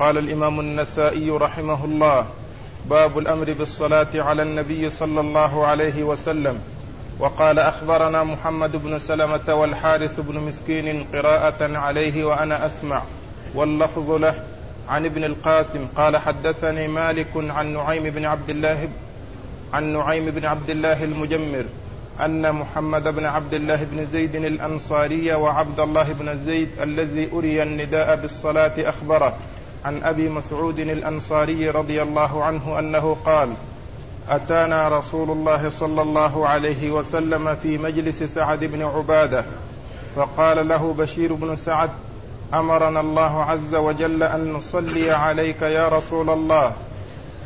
قال الإمام النسائي رحمه الله باب الأمر بالصلاة على النبي صلى الله عليه وسلم. وقال أخبرنا محمد بن سلمة والحارث بن مسكين قراءة عليه وأنا أسمع. واللفظ له عن ابن القاسم. قال حدثني مالك عن نعيم بن عبد الله عن نعيم بن عبد الله المجمر أن محمد بن عبد الله بن زيد الأنصاري وعبد الله بن زيد الذي أري النداء بالصلاة أخبره. عن أبي مسعود الأنصاري رضي الله عنه أنه قال أتانا رسول الله صلى الله عليه وسلم في مجلس سعد بن عبادة فقال له بشير بن سعد أمرنا الله عز وجل أن نصلي عليك يا رسول الله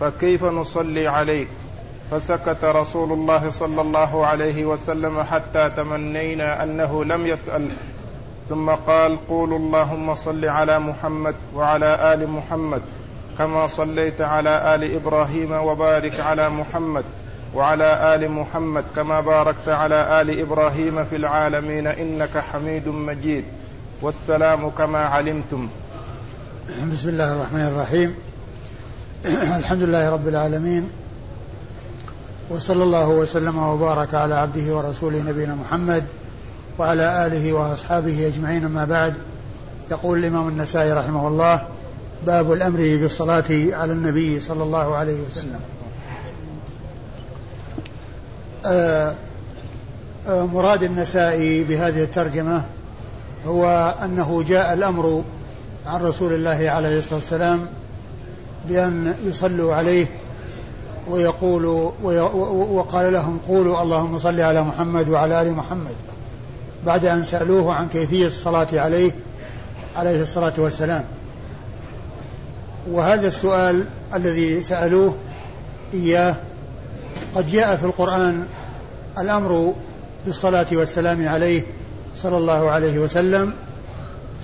فكيف نصلي عليك؟ فسكت رسول الله صلى الله عليه وسلم حتى تمنينا أنه لم يسأل. ثم قال قولوا اللهم صل على محمد وعلى آل محمد كما صليت على آل إبراهيم وبارك على محمد وعلى آل محمد كما باركت على آل إبراهيم في العالمين إنك حميد مجيد. والسلام كما علمتم. بسم الله الرحمن الرحيم. الحمد لله رب العالمين. وصلى الله وسلم وبارك على عبده ورسوله نبينا محمد وعلى آله وأصحابه أجمعين أما بعد. يقول الإمام النسائي رحمه الله باب الأمر بالصلاة على النبي صلى الله عليه وسلم. آه، آه، مراد النسائي بهذه الترجمة هو أنه جاء الأمر عن رسول الله عليه الصلاة والسلام بأن يصلوا عليه ويقول وقال لهم قولوا اللهم صل على محمد وعلى آل محمد. بعد أن سألوه عن كيفية الصلاة عليه عليه الصلاة والسلام. وهذا السؤال الذي سألوه إياه قد جاء في القرآن الأمر بالصلاة والسلام عليه صلى الله عليه وسلم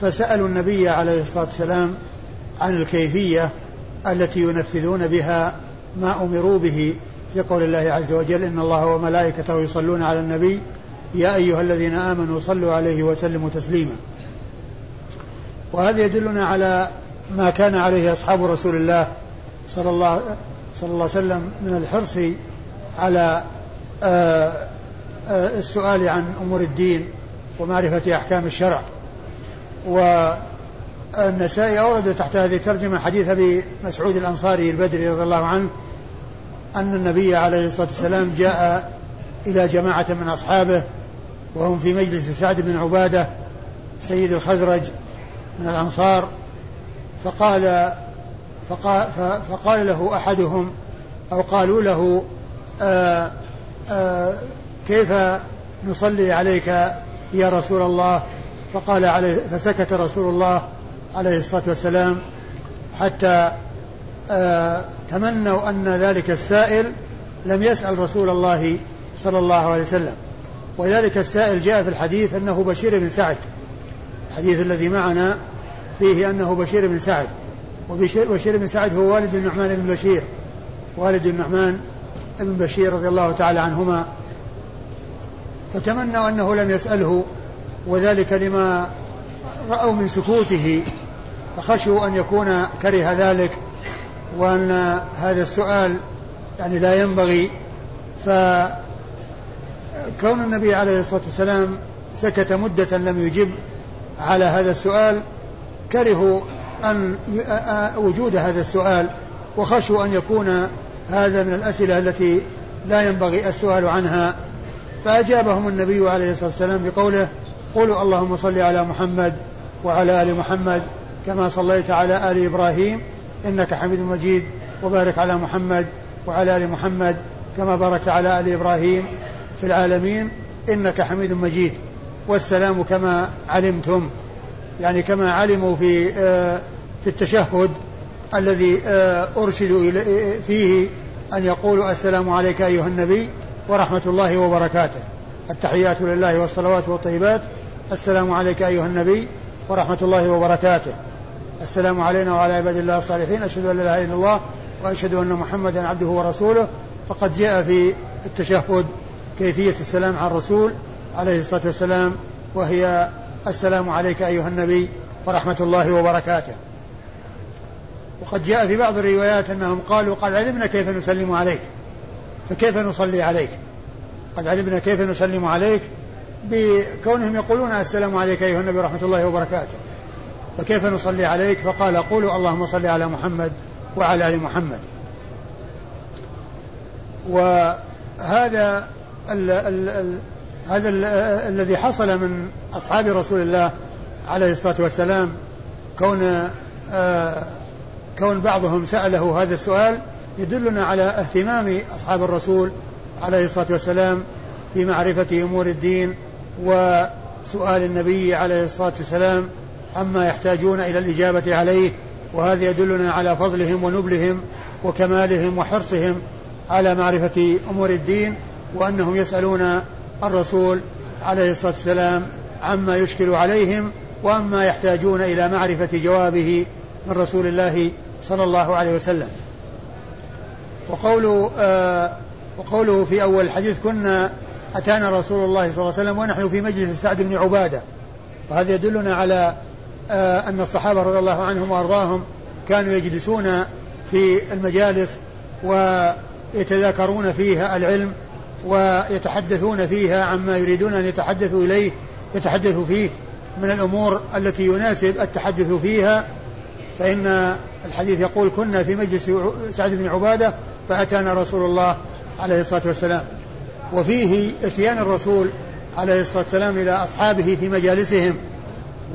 فسألوا النبي عليه الصلاة والسلام عن الكيفية التي ينفذون بها ما أمروا به في قول الله عز وجل إن الله وملائكته يصلون على النبي يا أيها الذين آمنوا صلوا عليه وسلموا تسليما. وهذا يدلنا على ما كان عليه أصحاب رسول الله صلى الله صلى الله عليه وسلم من الحرص على آه، آه، السؤال عن أمور الدين ومعرفة أحكام الشرع. والنسائي أورد تحت هذه الترجمة حديث أبي مسعود الأنصاري البدري رضي الله عنه أن النبي عليه الصلاة والسلام جاء إلى جماعة من أصحابه وهم في مجلس سعد بن عبادة سيد الخزرج من الأنصار فقال فقال, فقال له أحدهم أو قالوا له آآ آآ كيف نصلي عليك يا رسول الله؟ فقال عليه فسكت رسول الله عليه الصلاة والسلام حتى تمنوا أن ذلك السائل لم يسأل رسول الله صلى الله عليه وسلم. وذلك السائل جاء في الحديث أنه بشير بن سعد. الحديث الذي معنا فيه أنه بشير بن سعد. وبشير بن سعد هو والد النعمان بن بشير. والد النعمان بن بشير رضي الله تعالى عنهما. فتمنوا أنه لم يسأله وذلك لما رأوا من سكوته فخشوا أن يكون كره ذلك وأن هذا السؤال يعني لا ينبغي. فكون النبي عليه الصلاة والسلام سكت مدة لم يجب على هذا السؤال كرهوا أن وجود هذا السؤال وخشوا أن يكون هذا من الأسئلة التي لا ينبغي السؤال عنها. فأجابهم النبي عليه الصلاة والسلام بقوله قولوا اللهم صل على محمد وعلى آل محمد كما صليت على آل إبراهيم إنك حميد مجيد وبارك على محمد وعلى آل محمد كما باركت على آل إبراهيم. في العالمين إنك حميد مجيد والسلام كما علمتم يعني كما علموا في آه، في التشهد الذي آه، أرشدوا فيه أن يقولوا السلام عليك أيها النبي ورحمة الله وبركاته. التحيات لله والصلوات والطيبات. السلام عليك أيها النبي ورحمة الله وبركاته. السلام علينا وعلى عباد الله الصالحين. أشهد أن لا إله إلا الله وأشهد أن محمدا عبده ورسوله. فقد جاء في التشهد كيفية السلام على الرسول عليه الصلاة والسلام وهي السلام عليك أيها النبي ورحمة الله وبركاته. وقد جاء في بعض الروايات أنهم قالوا قد علمنا كيف نسلم عليك فكيف نصلي عليك؟ قد علمنا كيف نسلم عليك بكونهم يقولون السلام عليك أيها النبي ورحمة الله وبركاته. فكيف نصلي عليك؟ فقال قولوا اللهم صل على محمد وعلى آل محمد. وهذا ال ال ال هذا ال الذي حصل من أصحاب رسول الله عليه الصلاة والسلام كون آه كون بعضهم سأله هذا السؤال يدلنا على اهتمام أصحاب الرسول عليه الصلاة والسلام في معرفة أمور الدين وسؤال النبي عليه الصلاة والسلام عما يحتاجون إلى الإجابة عليه وهذا يدلنا على فضلهم ونبلهم وكمالهم وحرصهم على معرفة أمور الدين. وأنهم يسألون الرسول عليه الصلاة والسلام عما يشكل عليهم وأما يحتاجون إلى معرفة جوابه من رسول الله صلى الله عليه وسلم. وقوله آه وقوله في أول الحديث كنا أتانا رسول الله صلى الله عليه وسلم ونحن في مجلس سعد بن عبادة. وهذا يدلنا على آه أن الصحابة رضي الله عنهم وأرضاهم كانوا يجلسون في المجالس ويتذاكرون فيها العلم ويتحدثون فيها عما يريدون أن يتحدثوا إليه يتحدثوا فيه. من الأمور التي يناسب التحدث فيها فإن الحديث يقول كنا في مجلس سعد بن عبادة فأتانا رسول الله عليه الصلاة والسلام. وفيه إتيان الرسول عليه الصلاة والسلام إلى أصحابه في مجالسهم.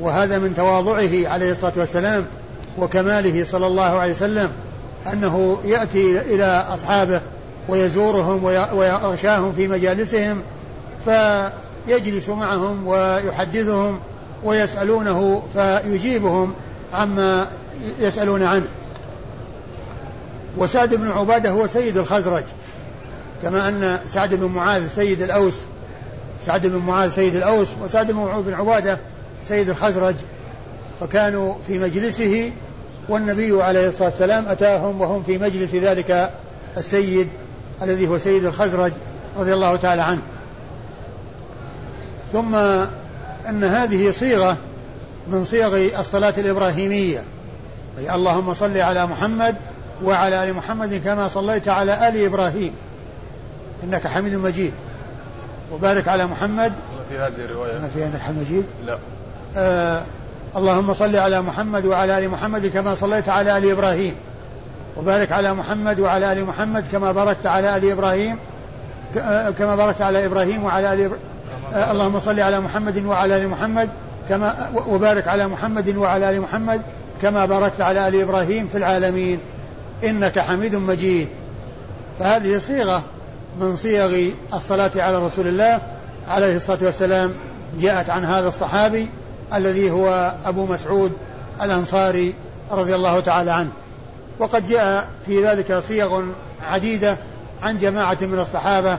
وهذا من تواضعه عليه الصلاة والسلام وكماله صلى الله عليه وسلم أنه يأتي إلى أصحابه ويزورهم ويغشاهم في مجالسهم فيجلس معهم ويحدثهم ويسألونه فيجيبهم عما يسألون عنه. وسعد بن عبادة هو سيد الخزرج كما أن سعد بن معاذ سيد الأوس سعد بن معاذ سيد الأوس وسعد بن عبادة سيد الخزرج. فكانوا في مجلسه والنبي عليه الصلاة والسلام أتاهم وهم في مجلس ذلك السيد الذي هو سيد الخزرج رضي الله تعالى عنه. ثم أن هذه صيغة من صيغ الصلاة الإبراهيمية. أي اللهم صل على محمد وعلى آل محمد كما صليت على آل إبراهيم. إنك حميد مجيد. وبارك على محمد. في هذه الرواية؟ ما في أنك حميد مجيد؟ لا. آه اللهم صل على محمد وعلى آل محمد كما صليت على آل إبراهيم. وبارك على محمد وعلى آل محمد كما باركت على آل إبراهيم آه، كما باركت على إبراهيم وعلى آل آه اللهم صل على محمد وعلى آل محمد كما وبارك على محمد وعلى آل محمد كما باركت على آل إبراهيم في العالمين. إنك حميد مجيد. فهذه صيغة من صيغ الصلاة على رسول الله عليه الصلاة والسلام جاءت عن هذا الصحابي الذي هو أبو مسعود الأنصاري رضي الله تعالى عنه. وقد جاء في ذلك صيغ عديدة عن جماعة من الصحابة.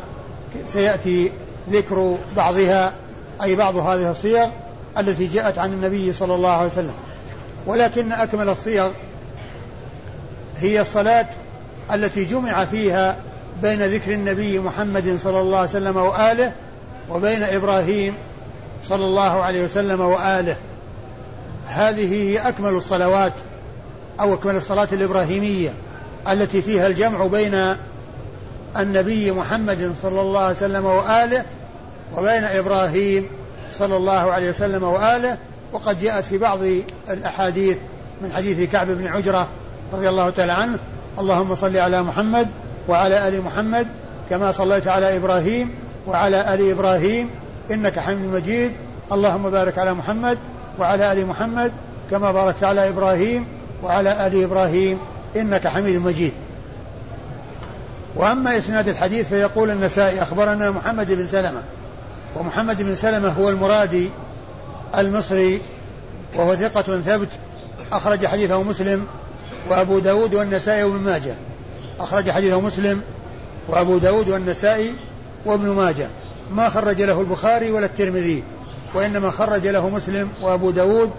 سيأتي ذكر بعضها أي بعض هذه الصيغ التي جاءت عن النبي صلى الله عليه وسلم. ولكن أكمل الصيغ هي الصلاة التي جمع فيها بين ذكر النبي محمد صلى الله عليه وسلم وآله وبين إبراهيم صلى الله عليه وسلم وآله. هذه هي أكمل الصلوات. أو أكمل الصلاة الإبراهيمية التي فيها الجمع بين النبي محمد صلى الله عليه وسلم وآله وبين إبراهيم صلى الله عليه وسلم وآله وقد جاءت في بعض الأحاديث من حديث كعب بن عجرة رضي الله تعالى عنه اللهم صل على محمد وعلى آل محمد كما صليت على إبراهيم وعلى آل إبراهيم إنك حميد مجيد اللهم بارك على محمد وعلى آل محمد كما باركت على إبراهيم وعلى آل إبراهيم إنك حميد مجيد. وأما إسناد الحديث فيقول النسائي أخبرنا محمد بن سلمة ومحمد بن سلمة هو المرادي المصري وهو ثقة ثبت أخرج حديثه مسلم وأبو داود والنسائي وابن ماجه. أخرج حديثه مسلم وأبو داود والنسائي وابن ماجه. ما خرج له البخاري ولا الترمذي وإنما خرج له مسلم وأبو داود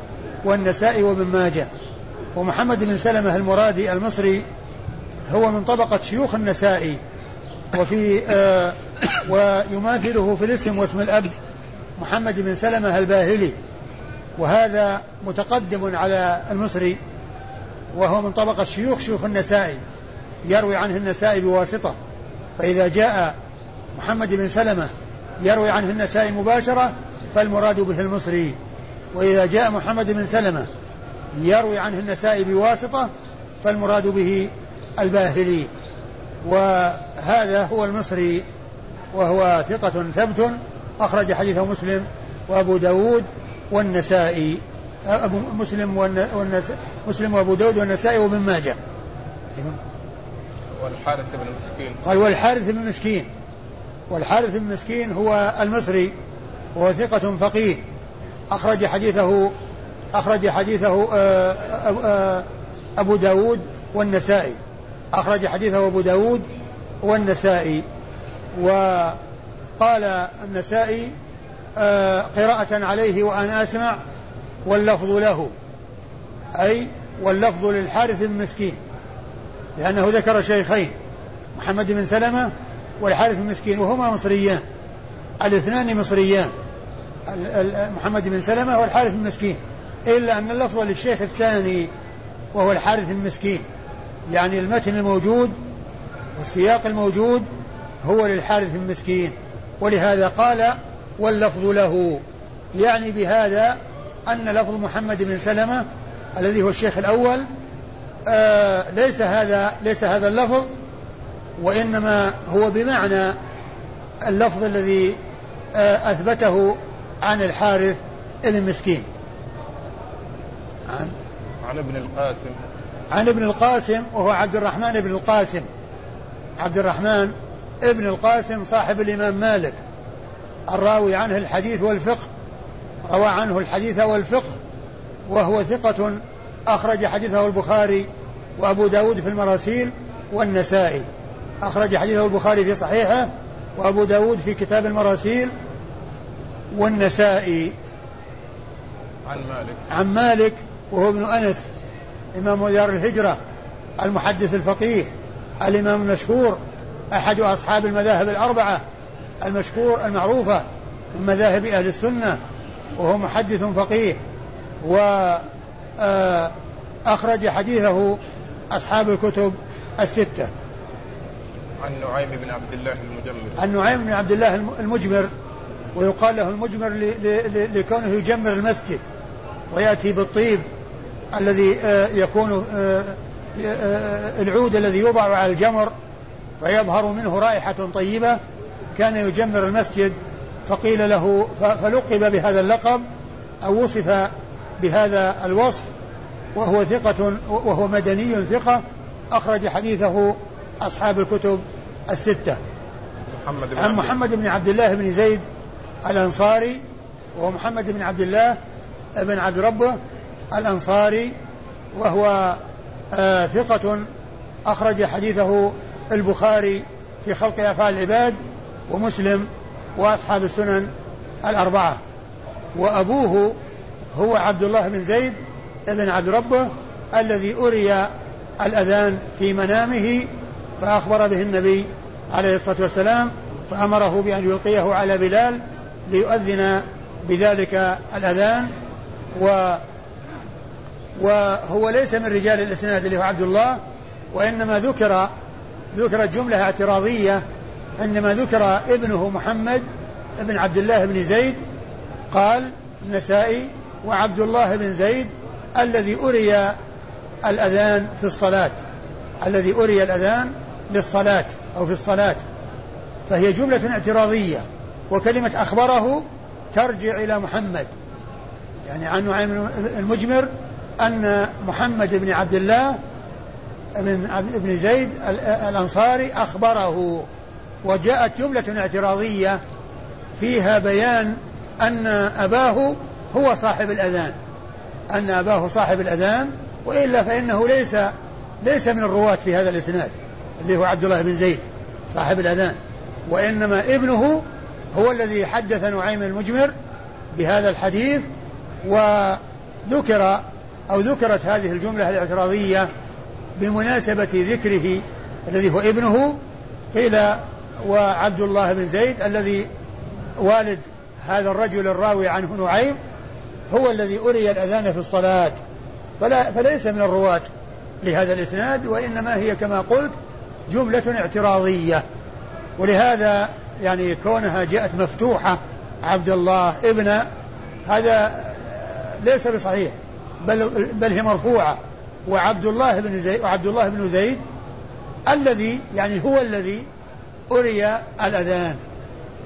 والنسائي وابن ماجه. ومحمد بن سلمة المرادي المصري هو من طبقة شيوخ النسائي وفي آه ويماثله في الاسم واسم الأب محمد بن سلمة الباهلي وهذا متقدم على المصري وهو من طبقة شيوخ شيوخ النسائي يروي عنه النسائي بواسطة فإذا جاء محمد بن سلمة يروي عنه النسائي مباشرة فالمراد به المصري وإذا جاء محمد بن سلمة يروي عنه النسائي بواسطة فالمراد به الباهلي. وهذا هو المصري وهو ثقة ثبت أخرج حديثه مسلم وأبو داود والنسائي. أبو مسلم والنسائي مسلم وأبو داود والنسائي وابن ماجه. أيوه. والحارث بن مسكين. قال والحارث بن مسكين. والحارث بن مسكين هو المصري وهو ثقة فقيه. أخرج حديثه أخرج حديثه آه، آه، أبو داود والنسائي. أخرج حديثه أبو داود والنسائي. وقال النسائي آه، قراءة عليه وأنا أسمع واللفظ له. أي واللفظ للحارث المسكين لأنه ذكر شيخين محمد بن سلمة والحارث المسكين وهما مصريان الاثنان مصريان محمد بن سلمة والحارث المسكين. إلا أن اللفظ للشيخ الثاني وهو الحارث المسكين. يعني المتن الموجود والسياق الموجود هو للحارث المسكين. ولهذا قال واللفظ له. يعني بهذا أن لفظ محمد بن سلمة الذي هو الشيخ الأول آه ليس هذا ليس هذا اللفظ وإنما هو بمعنى اللفظ الذي آه أثبته عن الحارث بن مسكين عن؟ عن ابن القاسم. عن ابن القاسم وهو عبد الرحمن بن القاسم. عبد الرحمن ابن القاسم صاحب الإمام مالك. الراوي عنه الحديث والفقه روى عنه الحديث والفقه وهو ثقة أخرج حديثه البخاري وأبو داود في المراسيل والنسائي. أخرج حديثه البخاري في صحيحه وأبو داود في كتاب المراسيل والنسائي. عن مالك. عن مالك وهو ابن أنس إمام دار الهجرة المحدث الفقيه الإمام المشهور أحد أصحاب المذاهب الأربعة المشهور المعروفة من مذاهب أهل السنة وهو محدث فقيه وأخرج آه، حديثه أصحاب الكتب الستة. عن نعيم بن عبد الله المجمر. عن نعيم بن عبد الله المجمر ويقال له المجمر لكونه يجمر المسجد ويأتي بالطيب الذي آه، يكون آه، العود الذي يوضع على الجمر فيظهر منه رائحة طيبة كان يجمر المسجد فقيل له فلقب بهذا اللقب أو وصف بهذا الوصف وهو ثقة وهو مدني ثقة أخرج حديثه أصحاب الكتب الستة. محمد بن عن محمد بن عبد الله بن زيد الأنصاري وهو محمد بن عبد الله بن عبد ربه الأنصاري وهو آه ثقة أخرج حديثه البخاري في خلق أفعال العباد ومسلم وأصحاب السنن الأربعة. وأبوه هو عبد الله بن زيد بن عبد ربه الذي أري الأذان في منامه فأخبر به النبي عليه الصلاة والسلام فأمره بأن يلقيه على بلال ليؤذن بذلك الأذان. و وهو ليس من رجال الإسناد اللي هو عبد الله وإنما ذكر ذكرت جملة اعتراضية عندما ذكر ابنه محمد بن عبد الله بن زيد قال النسائي وعبد الله بن زيد الذي أري الأذان في الصلاة الذي أري الأذان للصلاة أو في الصلاة. فهي جملة اعتراضية وكلمة أخبره ترجع إلى محمد. يعني عن نعيم المجمر أن محمد بن عبد الله بن ابن زيد الأنصاري أخبره وجاءت جملة اعتراضية فيها بيان أن أباه هو صاحب الأذان أن أباه صاحب الأذان وإلا فإنه ليس ليس من الرواة في هذا الإسناد اللي هو عبد الله بن زيد صاحب الأذان وإنما ابنه هو الذي حدث نعيم المجمر بهذا الحديث وذكر أو ذكرت هذه الجملة الاعتراضية بمناسبة ذكره الذي هو ابنه قيل وعبد الله بن زيد الذي والد هذا الرجل الراوي عنه نعيم هو الذي أري الأذان في الصلاة. فلا فليس من الرواة لهذا الإسناد وإنما هي كما قلت جملة اعتراضية. ولهذا يعني كونها جاءت مفتوحة عبد الله ابن هذا ليس بصحيح. بل بل هي مرفوعة. وعبد الله بن زيد وعبد الله بن زيد الذي يعني هو الذي أري الأذان.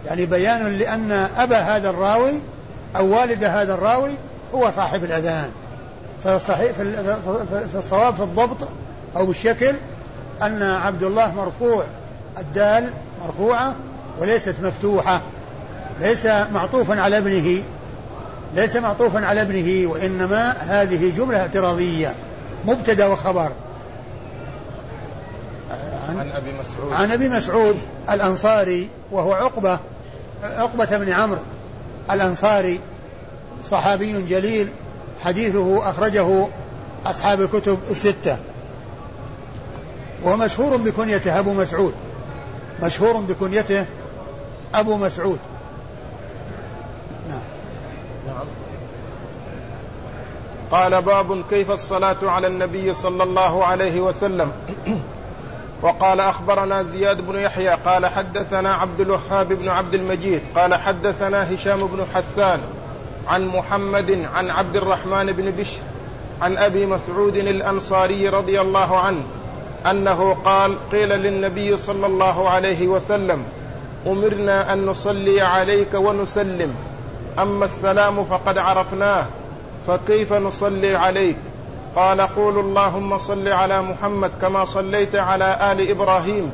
يعني بيان لأن أبا هذا الراوي أو والد هذا الراوي هو صاحب الأذان. فالصحيح في الصواب في الضبط أو الشكل أن عبد الله مرفوع. الدال مرفوعة وليست مفتوحة. ليس معطوفا على ابنه. ليس معطوفا على ابنه وإنما هذه جملة اعتراضية مبتدأ وخبر. عن, عن أبي مسعود. عن أبي مسعود الأنصاري وهو عقبة عقبة بن عمرو الأنصاري صحابي جليل حديثه أخرجه أصحاب الكتب الستة. ومشهور بكنيته أبو مسعود. مشهور بكنيته أبو مسعود نعم نعم قال باب كيف الصلاة على النبي صلى الله عليه وسلم. وقال أخبرنا زياد بن يحيى قال حدثنا عبد الوهاب بن عبد المجيد قال حدثنا هشام بن حسان عن محمد عن عبد الرحمن بن بشر عن أبي مسعود الأنصاري رضي الله عنه أنه قال قيل للنبي صلى الله عليه وسلم أمرنا أن نصلي عليك ونسلم أما السلام فقد عرفناه. فكيف نصلي عليك؟ قال قولوا اللهم صل على محمد كما صليت على آل إبراهيم.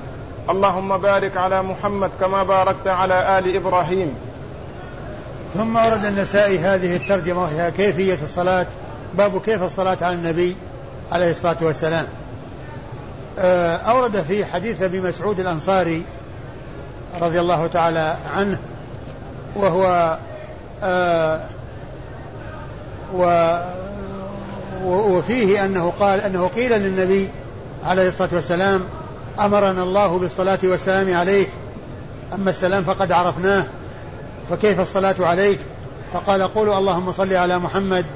اللهم بارك على محمد كما باركت على آل إبراهيم. ثم ورد النسائي هذه الترجمة وهي كيفية الصلاة. باب كيف الصلاة على النبي عليه الصلاة والسلام. آه، أورد في حديث أبي مسعود الأنصاري رضي الله تعالى عنه وهو آه و وفيه أنه قال أنه قيل للنبي عليه الصلاة والسلام أمرنا الله بالصلاة والسلام عليك أما السلام فقد عرفناه فكيف الصلاة عليك؟ فقال قولوا اللهم صل على محمد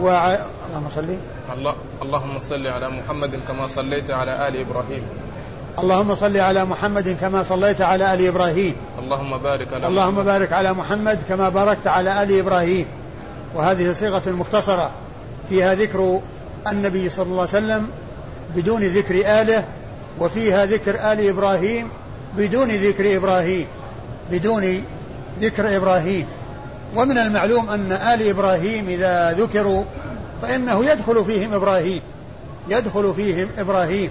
وع... اللهم صل. الله اللهم صل على محمد كما صليت على آل إبراهيم. اللهم صل على محمد كما صليت على آل إبراهيم. اللهم بارك على اللهم محمد. بارك على محمد كما باركت على آل إبراهيم. وهذه صيغة مختصرة فيها ذكر النبي صلى الله عليه وسلم بدون ذكر آله وفيها ذكر آل إبراهيم بدون ذكر إبراهيم بدون ذكر إبراهيم. ومن المعلوم أن آل إبراهيم إذا ذكروا فإنه يدخل فيهم إبراهيم يدخل فيهم إبراهيم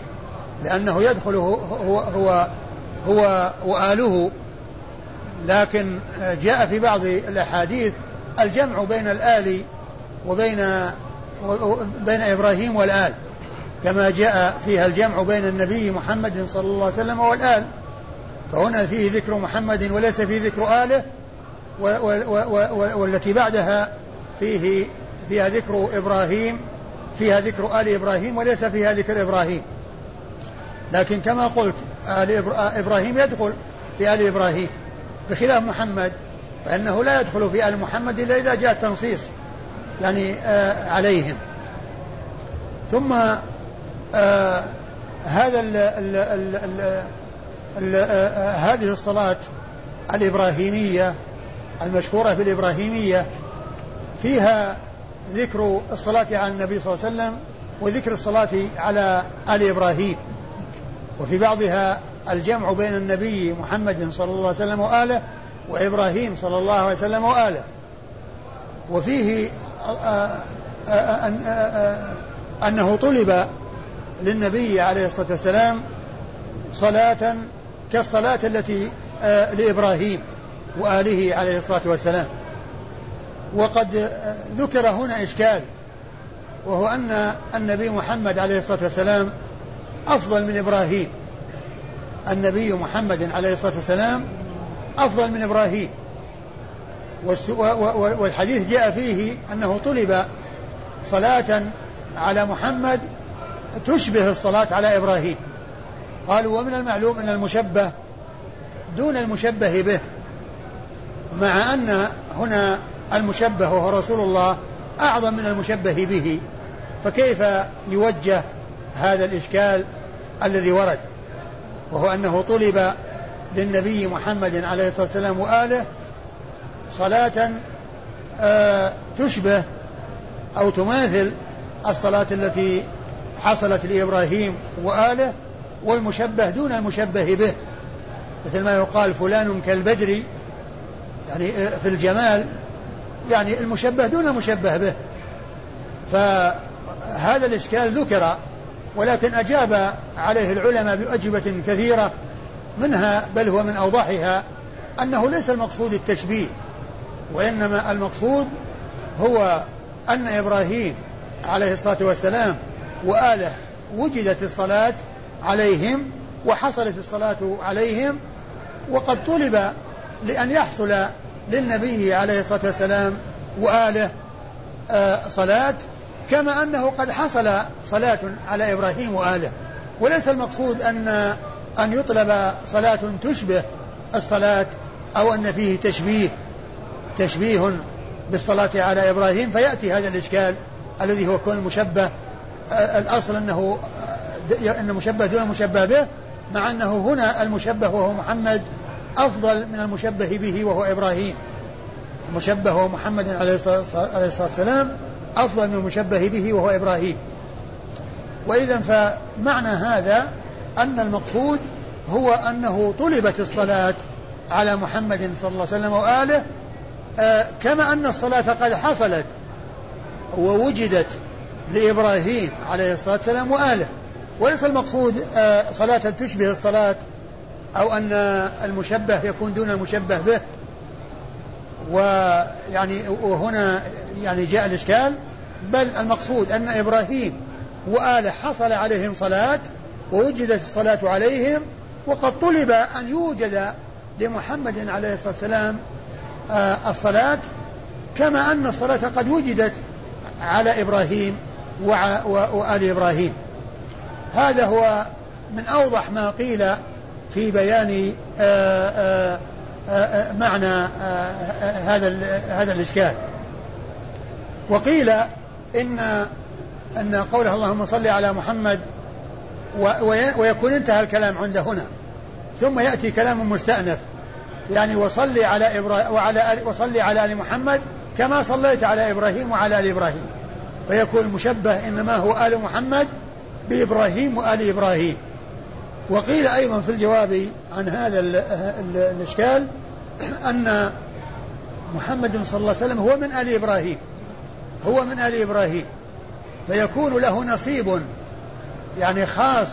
لأنه يدخل هو هو هو وآله. لكن جاء في بعض الأحاديث الجمع بين الآل وبين بين إبراهيم والآل كما جاء فيها الجمع بين النبي محمد صلى الله عليه وسلم والآل. فهنا فيه ذكر محمد وليس فيه ذكر آله والتي بعدها فيه فيها ذكر إبراهيم فيها ذكر آل إبراهيم وليس فيها ذكر إبراهيم. لكن كما قلت آل إبراهيم يدخل في آل إبراهيم بخلاف محمد. فإنه لا يدخل في آل محمد إلا إذا جاء التنصيص يعني آه عليهم. ثم آه هذا ال ال ال ال ال آه هذه الصلاة الإبراهيمية المشهورة بالإبراهيمية فيها ذكر الصلاة على النبي صلى الله عليه وسلم وذكر الصلاة على آل إبراهيم. وفي بعضها الجمع بين النبي محمد صلى الله عليه وسلم وآله وإبراهيم صلى الله عليه وسلم وآله. وفيه أنه طلب للنبي عليه الصلاة والسلام صلاة كالصلاة التي لإبراهيم وآله عليه الصلاة والسلام. وقد ذكر هنا إشكال وهو أن النبي محمد عليه الصلاة والسلام أفضل من إبراهيم. النبي محمد عليه الصلاة والسلام أفضل من إبراهيم. والحديث جاء فيه أنه طلب صلاة على محمد تشبه الصلاة على إبراهيم. قالوا ومن المعلوم أن المشبه دون المشبه به مع أن هنا المشبه وهو رسول الله أعظم من المشبه به. فكيف يوجه هذا الإشكال الذي ورد؟ وهو أنه طلب للنبي محمد عليه الصلاة والسلام وآله صلاة آه تشبه أو تماثل الصلاة التي حصلت لإبراهيم وآله والمشبه دون المشبه به. مثل ما يقال فلان كالبدر يعني آه، في الجمال يعني المشبه دون المشبه به. فهذا الإشكال ذكر ولكن أجاب عليه العلماء بأجوبة كثيرة. منها بل هو من أوضحها أنه ليس المقصود التشبيه وإنما المقصود هو أن إبراهيم عليه الصلاة والسلام وآله وجدت الصلاة عليهم وحصلت الصلاة عليهم وقد طلب لأن يحصل للنبي عليه الصلاة والسلام وآله آه، صلاة كما أنه قد حصل صلاة على إبراهيم وآله. وليس المقصود أن أن يطلب صلاة تشبه الصلاة أو أن فيه تشبيه تشبيه بالصلاة على إبراهيم فيأتي هذا الإشكال الذي هو كون مشبه. آه، الأصل أنه أن مشبه دون مشبه به مع أنه هنا المشبه وهو محمد أفضل من المشبه به وهو إبراهيم. المشبه محمد عليه الصلاة والسلام أفضل من المشبه به وهو إبراهيم. وإذا فمعنى هذا أن المقصود هو أنه طلبت الصلاة على محمد صلى الله عليه وسلم وآله آه كما أن الصلاة قد حصلت ووجدت لإبراهيم عليه الصلاة والسلام وآله. وليس المقصود آه صلاة تشبه الصلاة أو أن المشبه يكون دون المشبه به. ويعني وهنا يعني جاء الإشكال بل المقصود أن إبراهيم وآله حصل عليهم صلاة ووجدت الصلاة عليهم وقد طلب أن يوجد لمحمد عليه الصلاة والسلام آه، الصلاة كما أن الصلاة قد وجدت على إبراهيم وآل إبراهيم. هذا هو من أوضح ما قيل في بيان آه، آه، معنى هذا هذا الإشكال. وقيل إن أن قوله اللهم صل على محمد ويكون انتهى الكلام عند هنا. ثم يأتي كلام مستأنف. يعني وصلي على إبراهيم وعلى وصلي على آل محمد كما صليت على إبراهيم وعلى آل إبراهيم. فيكون المشبه إنما هو آل محمد بإبراهيم وآل إبراهيم. وقيل أيضا في الجواب عن هذا الإشكال أن محمد صلى الله عليه وسلم هو من آل إبراهيم. هو من آل إبراهيم. فيكون له نصيب يعني خاص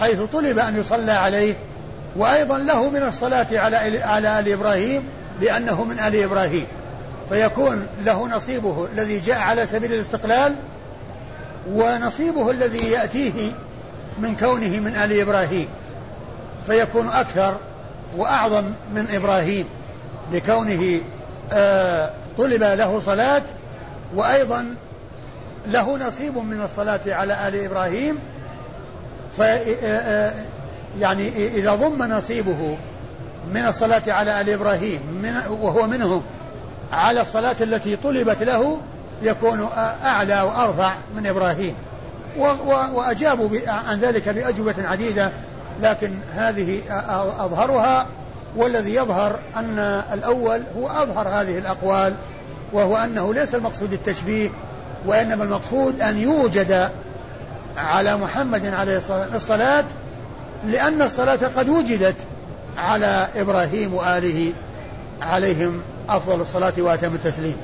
حيث طلب أن يصلى عليه وأيضا له من الصلاة على على آل إبراهيم لأنه من آل إبراهيم. فيكون له نصيبه الذي جاء على سبيل الاستقلال ونصيبه الذي يأتيه من كونه من آل إبراهيم. فيكون أكثر وأعظم من إبراهيم لكونه آه طلب له صلاة وأيضا له نصيب من الصلاة على آل إبراهيم ف يعني إذا ضم نصيبه من الصلاة على آل إبراهيم من وهو منهم على الصلاة التي طلبت له يكون أعلى وأرفع من إبراهيم. وأجابوا عن ذلك بأجوبة عديدة لكن هذه أظهرها والذي يظهر أن الأول هو أظهر هذه الأقوال وهو أنه ليس المقصود التشبيه وإنما المقصود أن يوجد على محمد عليه الصلاة لأن الصلاة قد وجدت على إبراهيم وآله عليهم أفضل الصلاة وأتم التسليم.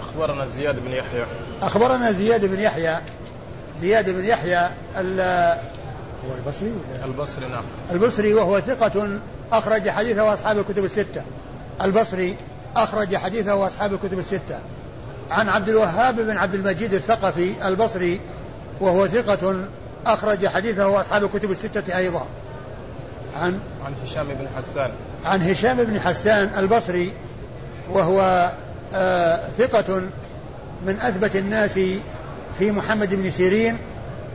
أخبرنا زياد بن يحيى. أخبرنا زياد بن يحيى. زياد بن يحيى هو البصري ولا؟ البصري نعم. البصري وهو ثقة أخرج حديثه أصحاب الكتب الستة. البصري أخرج حديثه أصحاب الكتب الستة. عن عبد الوهاب بن عبد المجيد الثقفي البصري وهو ثقة أخرج حديثه أصحاب الكتب الستة أيضا. عن عن هشام بن حسان. عن هشام بن حسان البصري وهو آه ثقة من أثبت الناس في محمد بن سيرين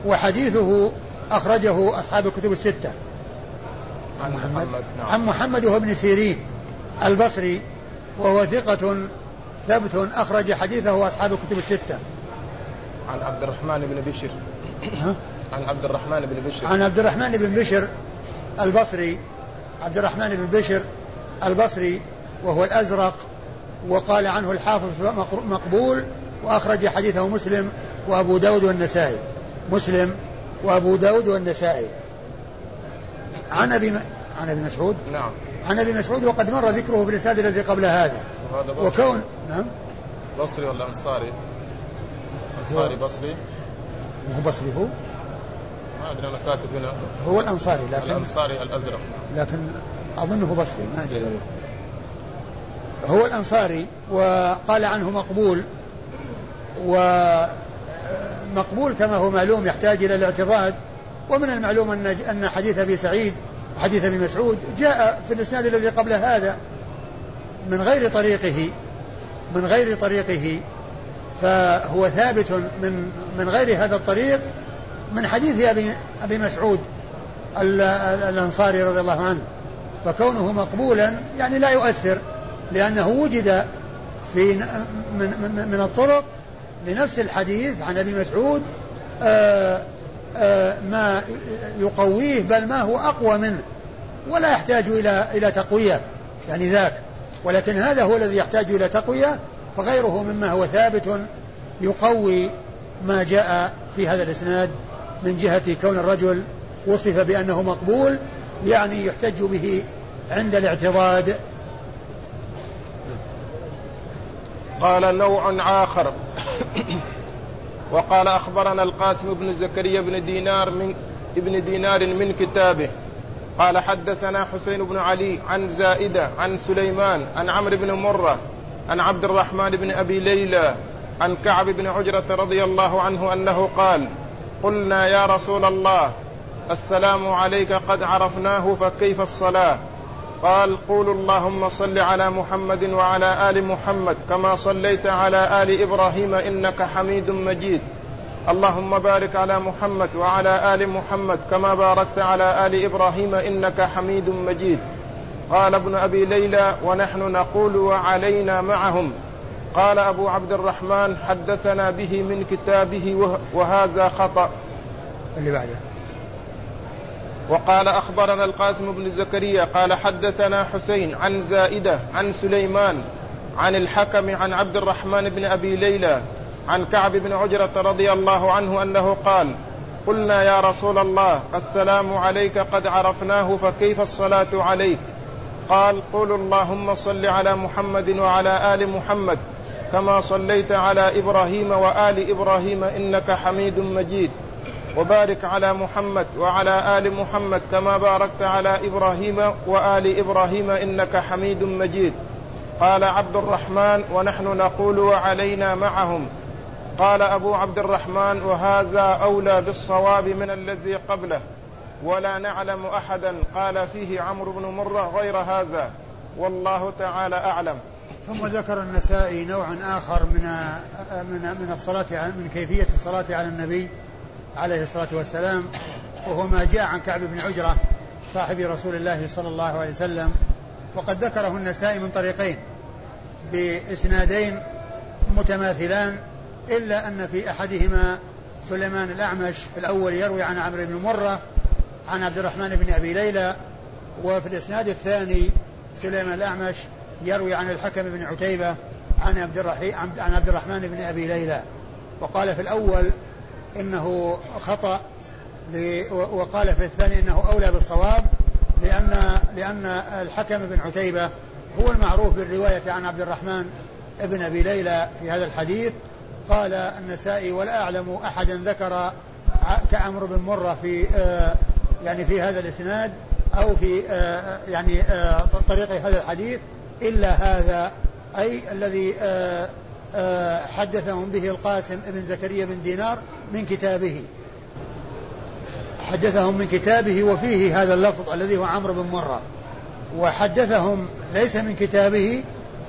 وحديثه أخرجه أصحاب الكتب الستة. عن محمد, محمد نعم. عن محمد وهو ابن سيرين البصري وهو ثقة ثبت أخرج حديثه أصحاب الكتب الستة. عن عبد الرحمن بن بشر؟ عن عبد الرحمن بن بشر. عن عبد الرحمن بن بشر البصري. عبد الرحمن بن بشر البصري وهو الأزرق وقال عنه الحافظ مقبول وأخرج حديثه مسلم وأبو داود والنسائي. مسلم وأبو داود والنسائي. عن أبي م... عن أبي مسعود؟ نعم. عن أبي مسعود وقد مر ذكره في الإسناد الذي قبل هذا وكون نعم بصري ولا أنصاري؟ أنصاري بصري؟ هو بصري هو؟ ما أدري أنا كاتب هنا هو الأنصاري لكن الأنصاري الأزرق لكن اظنه بصري ما أدري إيه. هو الأنصاري وقال عنه مقبول ومقبول كما هو معلوم يحتاج إلى الاعتضاد ومن المعلوم ان أن حديث أبي سعيد حديث أبي مسعود جاء في الإسناد الذي قبل هذا من غير طريقه من غير طريقه فهو ثابت من من غير هذا الطريق من حديث أبي أبي مسعود الأنصاري رضي الله عنه. فكونه مقبولا يعني لا يؤثر لأنه وجد في من من, من الطرق لنفس الحديث عن أبي مسعود آآ ما يقويه بل ما هو أقوى منه ولا يحتاج إلى إلى تقوية يعني ذاك. ولكن هذا هو الذي يحتاج إلى تقوية فغيره مما هو ثابت يقوي ما جاء في هذا الإسناد من جهة كون الرجل وصف بأنه مقبول يعني يحتج به عند الاعتضاد. قال نوع آخر. وقال أخبرنا القاسم بن زكريا بن دينار من ابن دينار من كتابه. قال حدثنا حسين بن علي عن زائدة عن سليمان عن عمرو بن مرة عن عبد الرحمن بن أبي ليلى عن كعب بن عجرة رضي الله عنه أنه قال قلنا يا رسول الله السلام عليك قد عرفناه فكيف الصلاة؟ قال قولوا اللهم صل على محمد وعلى آل محمد كما صليت على آل إبراهيم إنك حميد مجيد. اللهم بارك على محمد وعلى آل محمد كما باركت على آل إبراهيم إنك حميد مجيد. قال ابن أبي ليلى ونحن نقول وعلينا معهم. قال أبو عبد الرحمن حدثنا به من كتابه وهذا خطأ. اللي بعده. وقال أخبرنا القاسم بن زكريا قال حدثنا حسين عن زائدة عن سليمان عن الحكم عن عبد الرحمن بن أبي ليلى عن كعب بن عجرة رضي الله عنه أنه قال قلنا يا رسول الله السلام عليك قد عرفناه فكيف الصلاة عليك؟ قال قولوا اللهم صل على محمد وعلى آل محمد كما صليت على إبراهيم وآل إبراهيم إنك حميد مجيد. وبارك على محمد وعلى آل محمد كما باركت على إبراهيم وآل إبراهيم إنك حميد مجيد. قال عبد الرحمن ونحن نقول وعلينا معهم. قال أبو عبد الرحمن وهذا أولى بالصواب من الذي قبله. ولا نعلم أحدا. قال فيه عمرو بن مرة غير هذا. والله تعالى أعلم. ثم ذكر النسائي نوعا آخر من من من الصلاة من كيفية الصلاة على النبي. عليه الصلاة والسلام وهو ما جاء عن كعب بن عجرة صاحب رسول الله صلى الله عليه وسلم وقد ذكره النسائي من طريقين بإسنادين متماثلان إلا أن في أحدهما سليمان الأعمش في الأول يروي عن عمرو بن مرة عن عبد الرحمن بن أبي ليلى وفي الإسناد الثاني سليمان الأعمش يروي عن الحكم بن عتيبة عن عبد عن عبد الرحمن بن أبي ليلى وقال في الأول إنه خطأ وقال في الثاني إنه أولى بالصواب لأن لأن الحكم بن عتيبة هو المعروف بالرواية عن عبد الرحمن بن أبي ليلى في هذا الحديث. قال النسائي ولا أعلم أحدا ذكر كعمر بن مرة في آه، يعني في هذا الإسناد أو في آه، يعني آه، طريق هذا الحديث إلا هذا أي الذي حدثهم به القاسم بن زكريا بن دينار من كتابه. حدثهم من كتابه وفيه هذا اللفظ الذي هو عمرو بن مرة. وحدثهم ليس من كتابه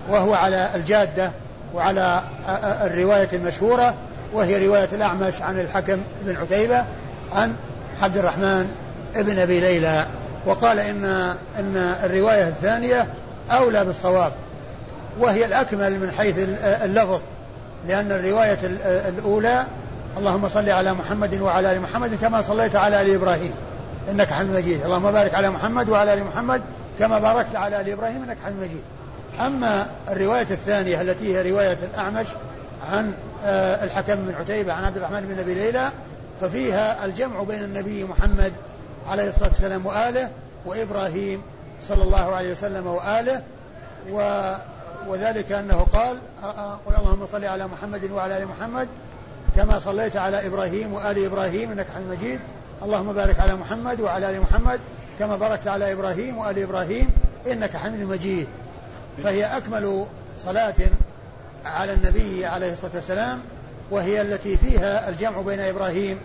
وهو على الجادة وعلى آه، الرواية المشهورة وهي رواية الأعمش عن الحكم بن عتيبة عن عبد الرحمن بن أبي ليلى. وقال إن إن الرواية الثانية أولى بالصواب. وهي الأكمل من حيث اللفظ لأن الرواية الأولى اللهم صل على محمد وعلى آل محمد كما صليت على آل إبراهيم إنك حميد مجيد. اللهم بارك على محمد وعلى آل محمد كما باركت على آل إبراهيم إنك حميد مجيد. أما الرواية الثانية التي هي رواية الأعمش عن آه، الحكم بن عتيبة عن عبد الرحمن بن أبي ليلى ففيها الجمع بين النبي محمد عليه الصلاة والسلام وآله وإبراهيم صلى الله عليه وسلم وآله و وذلك أنه قال قل اللهم صل على محمد وعلى آل محمد كما صليت على إبراهيم وآل إبراهيم إنك حميد مجيد. اللهم بارك على محمد وعلى آل محمد كما باركت على إبراهيم وآل إبراهيم إنك حميد مجيد. فهي أكمل صلاة على النبي عليه الصلاة والسلام وهي التي فيها الجمع بين إبراهيم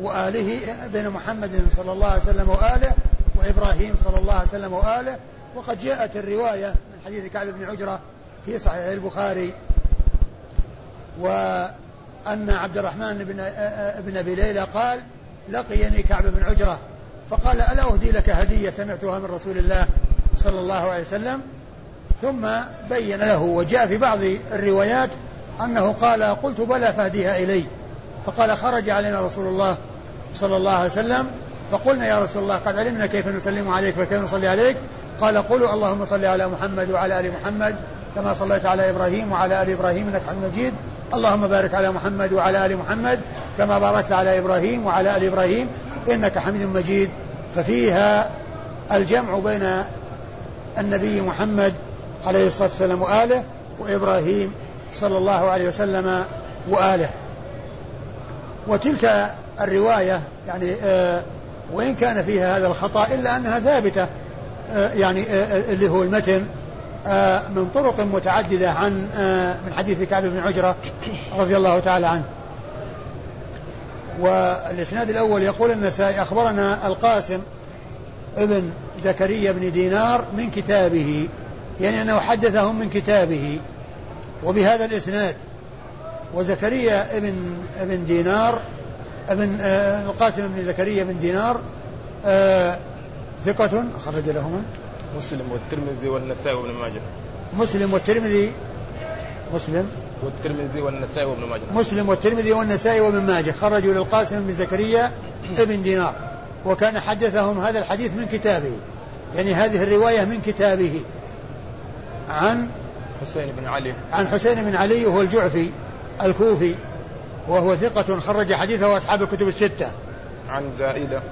وآله بين محمد صلى الله عليه وسلم وآله وإبراهيم صلى الله عليه وسلم وآله. وقد جاءت الرواية من حديث كعب بن عجرة في صحيح البخاري وأن عبد الرحمن بن ابن أبي ليلى قال لقيني كعب بن عجرة. فقال ألا أهدي لك هدية سمعتها من رسول الله صلى الله عليه وسلم؟ ثم بين له وجاء في بعض الروايات أنه قال قلت بلى فهديها إلي. فقال خرج علينا رسول الله صلى الله عليه وسلم. فقلنا يا رسول الله قد علمنا كيف نسلم عليك وكيف نصلي عليك؟ قال قولوا اللهم صل على محمد وعلى آل محمد. كما صليت على إبراهيم وعلى آل إبراهيم إنك حميد مجيد. اللهم بارك على محمد وعلى آل محمد كما باركت على إبراهيم وعلى آل إبراهيم إنك حميد مجيد. ففيها الجمع بين النبي محمد عليه الصلاة والسلام وآله وإبراهيم صلى الله عليه وسلم وآله. وتلك الرواية يعني آه وإن كان فيها هذا الخطأ إلا أنها ثابتة آه يعني آه اللي هو المتن من طرق متعددة عن آه، من حديث كعب بن عجرة رضي الله تعالى عنه. والإسناد الأول يقول النسائي أخبرنا القاسم ابن زكريا بن دينار من كتابه يعني أنه حدثهم من كتابه. وبهذا الإسناد وزكريا ابن ابن دينار ابن آه القاسم بن زكريا بن دينار آه ثقة أخرج لهما. مسلم والترمذي والنسائي وابن ماجه. مسلم والترمذي مسلم. والترمذي والنسائي وابن ماجه. مسلم والترمذي والنسائي وابن ماجه. خرجوا للقاسم بن زكريا ابن دينار. وكان حدثهم هذا الحديث من كتابه. يعني هذه الرواية من كتابه. عن حسين بن علي. عن حسين بن علي وهو الجعفي الكوفي. وهو ثقة خرج حديثه أصحاب الكتب الستة. عن زائدة.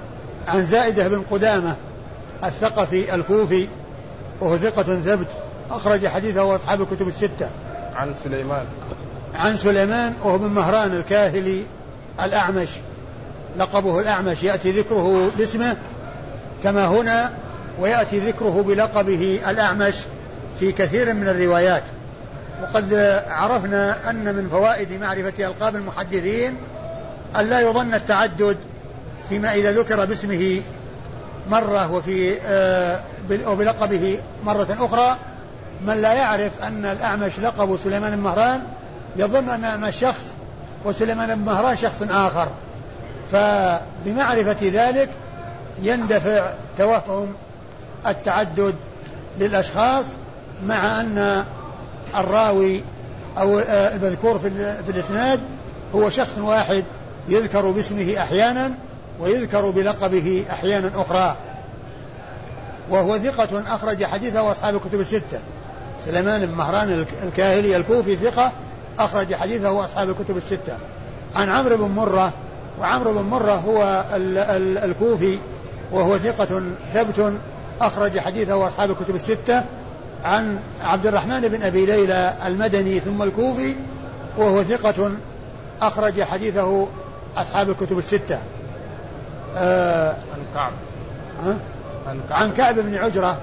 عن زائدة بن قدامة. الثقفي الكوفي وهو ثقة ثبت أخرج حديثه أصحاب الكتب الستة. عن سليمان. عن سليمان وهو بن مهران الكاهلي الأعمش. لقبه الأعمش يأتي ذكره باسمه كما هنا ويأتي ذكره بلقبه الأعمش في كثير من الروايات. وقد عرفنا أن من فوائد معرفة ألقاب المحدثين أن لا يظن التعدد فيما إذا ذكر باسمه مرة وفي آه، وبلقبه مرة أخرى من لا يعرف أن الأعمش لقب سليمان بن مهران يظن أن الأعمش شخص وسليمان بن مهران شخص آخر. فبمعرفة ذلك يندفع توهم التعدد للأشخاص مع أن الراوي أو آه، المذكور في الإسناد هو شخص واحد يذكر باسمه أحيانا ويذكر بلقبه أحيانا أخرى. وهو ثقة أخرج حديثه أصحاب الكتب الستة. سليمان بن مهران الكاهلي الكوفي ثقة أخرج حديثه أصحاب الكتب الستة. عن عمرو بن مرة وعمرو بن مرة هو ال ال الكوفي وهو ثقة ثبت أخرج حديثه أصحاب الكتب الستة. عن عبد الرحمن بن أبي ليلى المدني ثم الكوفي وهو ثقة أخرج حديثه أصحاب الكتب الستة. آه عن كعب؟ عن كعب. عن كعب بن عجرة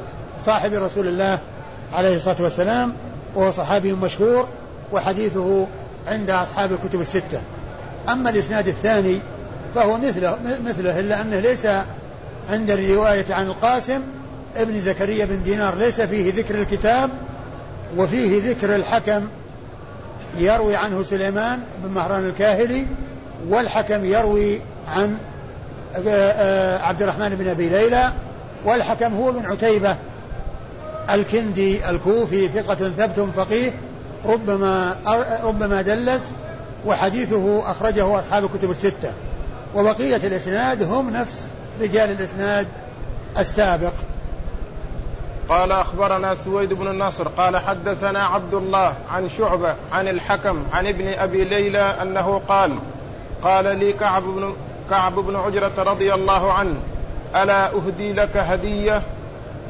صاحب رسول الله عليه الصلاة والسلام وهو صحابي مشهور وحديثه عند أصحاب الكتب الستة. أما الإسناد الثاني فهو مثله مثله إلا أنه ليس عند الرواية عن القاسم ابن زكريا بن دينار ليس فيه ذكر الكتاب وفيه ذكر الحكم يروي عنه سليمان بن مهران الكاهلي والحكم يروي عن عبد الرحمن بن أبي ليلى والحكم هو بن عتيبة الكندي الكوفي ثقة ثبت فقيه ربما ربما دلس وحديثه أخرجه أصحاب الكتب الستة. وبقية الإسناد هم نفس رجال الإسناد السابق. قال أخبرنا سويد بن النصر قال حدثنا عبد الله عن شعبة عن الحكم عن ابن أبي ليلى أنه قال قال لي كعب بن كعب بن عجرة رضي الله عنه ألا أهدي لك هدية؟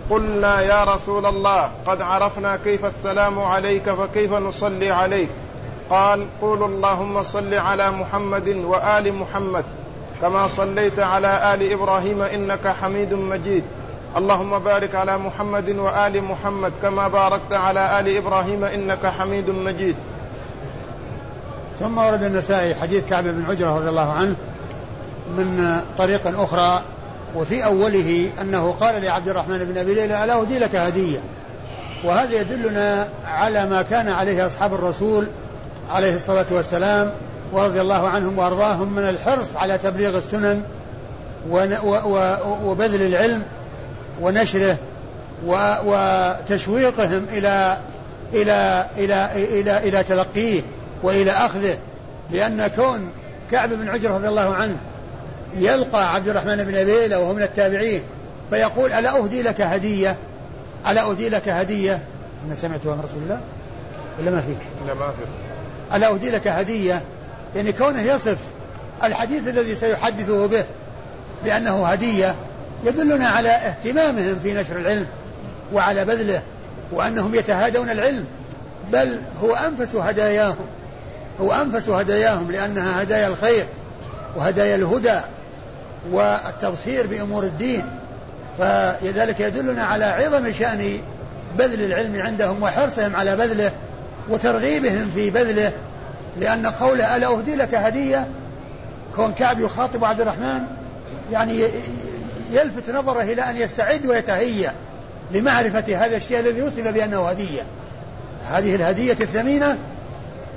قلنا يا رسول الله قد عرفنا كيف السلام عليك فكيف نصلي عليك. قال قولوا اللهم صل على محمد وآل محمد كما صليت على آل إبراهيم إنك حميد مجيد. اللهم بارك على محمد وآل محمد كما باركت على آل إبراهيم إنك حميد مجيد. ثم ورد النسائي حديث كعب بن عجرة رضي الله عنه من طريق أخرى وفي أوله أنه قال لعبد الرحمن بن أبي ليلى ألا أهدي لك هدية؟ وهذا يدلنا على ما كان عليه أصحاب الرسول عليه الصلاة والسلام ورضي الله عنهم وأرضاهم من الحرص على تبليغ السنن وبذل العلم ونشره وتشويقهم إلى إلى إلى إلى إلى تلقيه وإلى أخذه لأن كون كعب بن عجر رضي الله عنه يلقى عبد الرحمن بن أبي وهو من التابعين فيقول ألا أهدي لك هدية؟ ألا أهدي لك هدية؟ ما سمعتها من رسول الله؟ ولا ما فيه؟ لا ما فيه ألا أهدي لك هدية؟ يعني كونه يصف الحديث الذي سيحدثه به بأنه هدية يدلنا على اهتمامهم في نشر العلم وعلى بذله وأنهم يتهادون العلم بل هو أنفس هداياهم هو أنفس هداياهم لأنها هدايا الخير وهدايا الهدى والتبصير بأمور الدين فلذلك يدلنا على عظم شأن بذل العلم عندهم وحرصهم على بذله وترغيبهم في بذله لأن قوله ألا أهدي لك هدية؟ كون كعب يخاطب عبد الرحمن يعني يلفت نظره إلى أن يستعد ويتهيأ لمعرفة هذا الشيء الذي وصف بأنه هدية. هذه الهدية الثمينة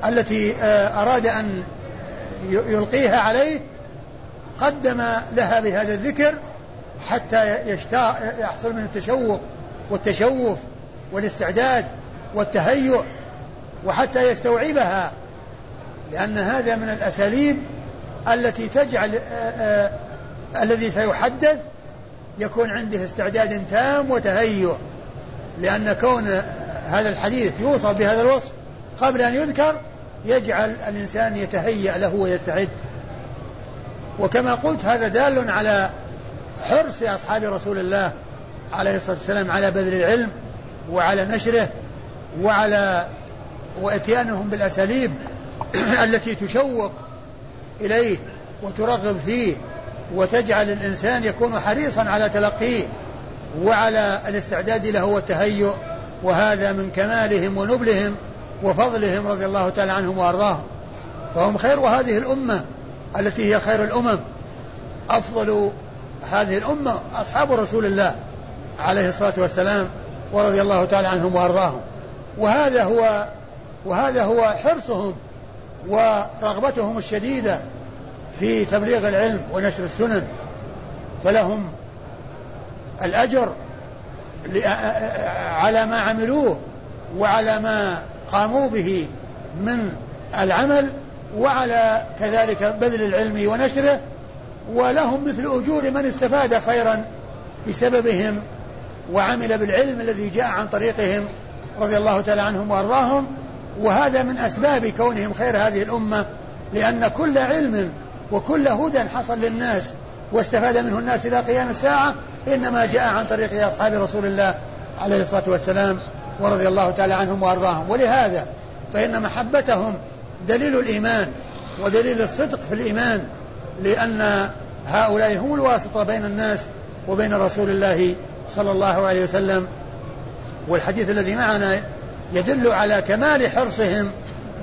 التي آه، أراد أن يلقيها عليه قدم لها بهذا الذكر حتى يحصل من التشوق والتشوف والاستعداد والتهيؤ وحتى يستوعبها لأن هذا من الأساليب التي تجعل الذي سيحدث يكون عنده استعداد تام وتهيؤ لأن كون هذا الحديث يوصف بهذا الوصف قبل أن يذكر يجعل الإنسان يتهيأ له ويستعد. وكما قلت هذا دال على حرص أصحاب رسول الله عليه الصلاة والسلام على بذل العلم وعلى نشره وعلى وإتيانهم بالأساليب التي تشوق إليه وترغب فيه وتجعل الإنسان يكون حريصا على تلقيه وعلى الاستعداد له والتهيؤ وهذا من كمالهم ونبلهم وفضلهم رضي الله تعالى عنهم وأرضاهم. فهم خير هذه الأمة. التي هي خير الأمم أفضل هذه الأمة أصحاب رسول الله عليه الصلاة والسلام ورضي الله تعالى عنهم وأرضاهم. وهذا هو وهذا هو حرصهم ورغبتهم الشديدة في تبليغ العلم ونشر السنن. فلهم الأجر على ما عملوه وعلى ما قاموا به من العمل وعلى كذلك بذل العلم ونشره ولهم مثل أجور من استفاد خيرا بسببهم وعمل بالعلم الذي جاء عن طريقهم رضي الله تعالى عنهم وأرضاهم. وهذا من أسباب كونهم خير هذه الأمة لأن كل علم وكل هدى حصل للناس واستفاد منه الناس إلى قيام الساعة إنما جاء عن طريق أصحاب رسول الله عليه الصلاة والسلام ورضي الله تعالى عنهم وأرضاهم. ولهذا فإن محبتهم دليل الإيمان ودليل الصدق في الإيمان لأن هؤلاء هم الواسطة بين الناس وبين رسول الله صلى الله عليه وسلم. والحديث الذي معنا يدل على كمال حرصهم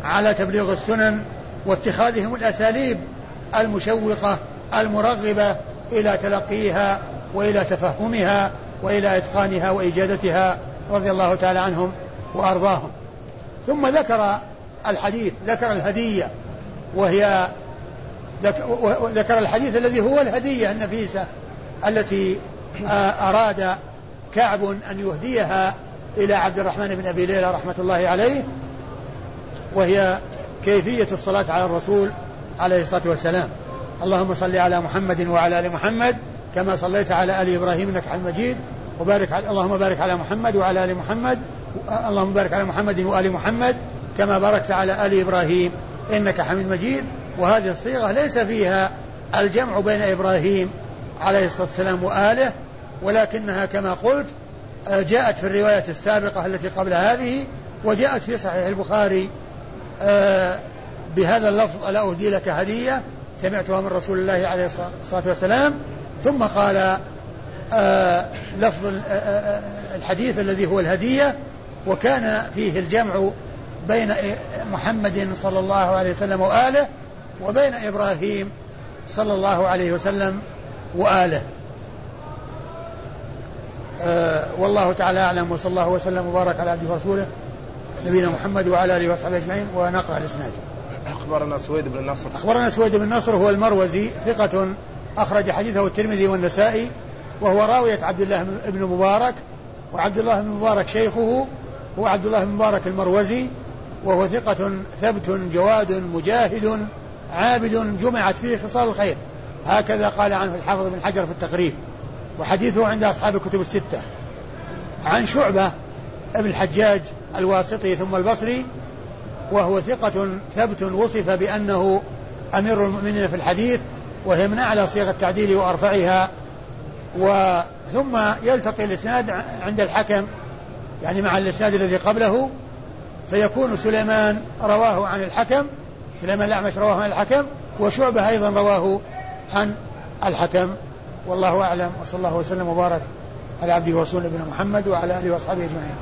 على تبليغ السنن واتخاذهم الأساليب المشوقة المرغبة إلى تلقيها وإلى تفهمها وإلى إتقانها واجادتها رضي الله تعالى عنهم وأرضاهم. ثم ذكر الحديث ذكر الهدية وهي ذكر الحديث الذي هو الهدية النفيسة التي أراد كعب أن يهديها إلى عبد الرحمن بن أبي ليلى رحمة الله عليه وهي كيفية الصلاة على الرسول عليه الصلاة والسلام. اللهم صل على محمد وعلى آل محمد كما صليت على آل إبراهيم إنك حميد مجيد وبارك على اللهم بارك على محمد وعلى آل محمد اللهم بارك على محمد وآل محمد كما باركت على آل إبراهيم إنك حميد مجيد. وهذه الصيغة ليس فيها الجمع بين إبراهيم عليه الصلاة والسلام وآله ولكنها كما قلت جاءت في الرواية السابقة التي قبل هذه وجاءت في صحيح البخاري آه، بهذا اللفظ ألا أهدي لك هدية؟ سمعتها من رسول الله عليه الصلاة والسلام. ثم قال آه، لفظ آه، الحديث الذي هو الهدية وكان فيه الجمع بين محمد صلى الله عليه وسلم وآله وبين إبراهيم صلى الله عليه وسلم وآله. أه والله تعالى أعلم وصلى الله وسلم وبارك على عبده ورسوله نبينا محمد وعلى آله وصحبه أجمعين ونقرأ الإسناد. أخبرنا سويد بن نصر. أخبرنا سويد بن نصر هو المروزي ثقة أخرج حديثه الترمذي والنسائي وهو راوية عبد الله بن مبارك وعبد الله بن مبارك شيخه هو عبد الله بن مبارك المروزي وهو ثقة ثبت جواد مجاهد عابد جمعت فيه خصال الخير. هكذا قال عنه الحافظ بن حجر في التقريب. وحديثه عند أصحاب الكتب الستة. عن شعبة ابن الحجاج الواسطي ثم البصري وهو ثقة ثبت وصف بأنه أمير المؤمنين في الحديث وهي من أعلى صيغ التعديل وأرفعها وثم يلتقي الإسناد عند الحكم يعني مع الإسناد الذي قبله. فيكون سليمان رواه عن الحكم سليمان الأعمش رواه عن الحكم وشعبة أيضا رواه عن الحكم. والله أعلم وصلى الله وسلم وبارك على عبده ورسوله نبينا محمد وعلى آله وأصحابه أجمعين.